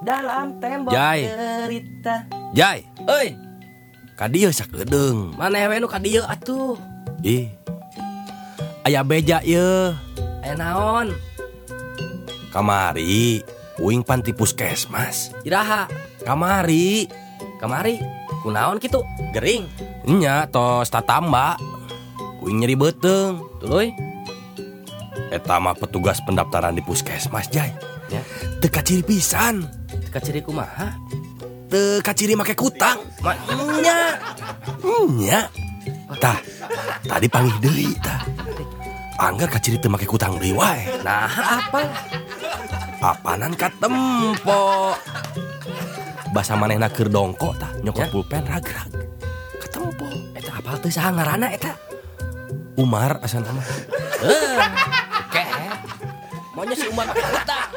dalam tembok Jai. cerita. Jai, Oi, ka dieu sakedeung. mana we nu ka dieu atuh? Ih. Aya beja ye. Aya naon? Kamari, uing panti puskesmas. Iraha, Kamari, kamari. Kunaon kitu? Gering. nya tos tatamba. Uing nyeri beteung. Tuluy. Eta mah petugas pendaftaran di puskesmas, Jai. Ya. Teka ciri pisan. kaciri kumaha? Te kaciri make kutang. Maknya nya. Tah tadi panggil deui tah angger kaciri teu make kutang deui wae. Nah apa? Apanan katempo basa manehna keur dongko tah nyokot ya? pulpen ragrag. Katempo eta apal teh saha ngaranna eta? Umar asal nama eh, Oke. Okay. Maunya si Umar pakai kutang.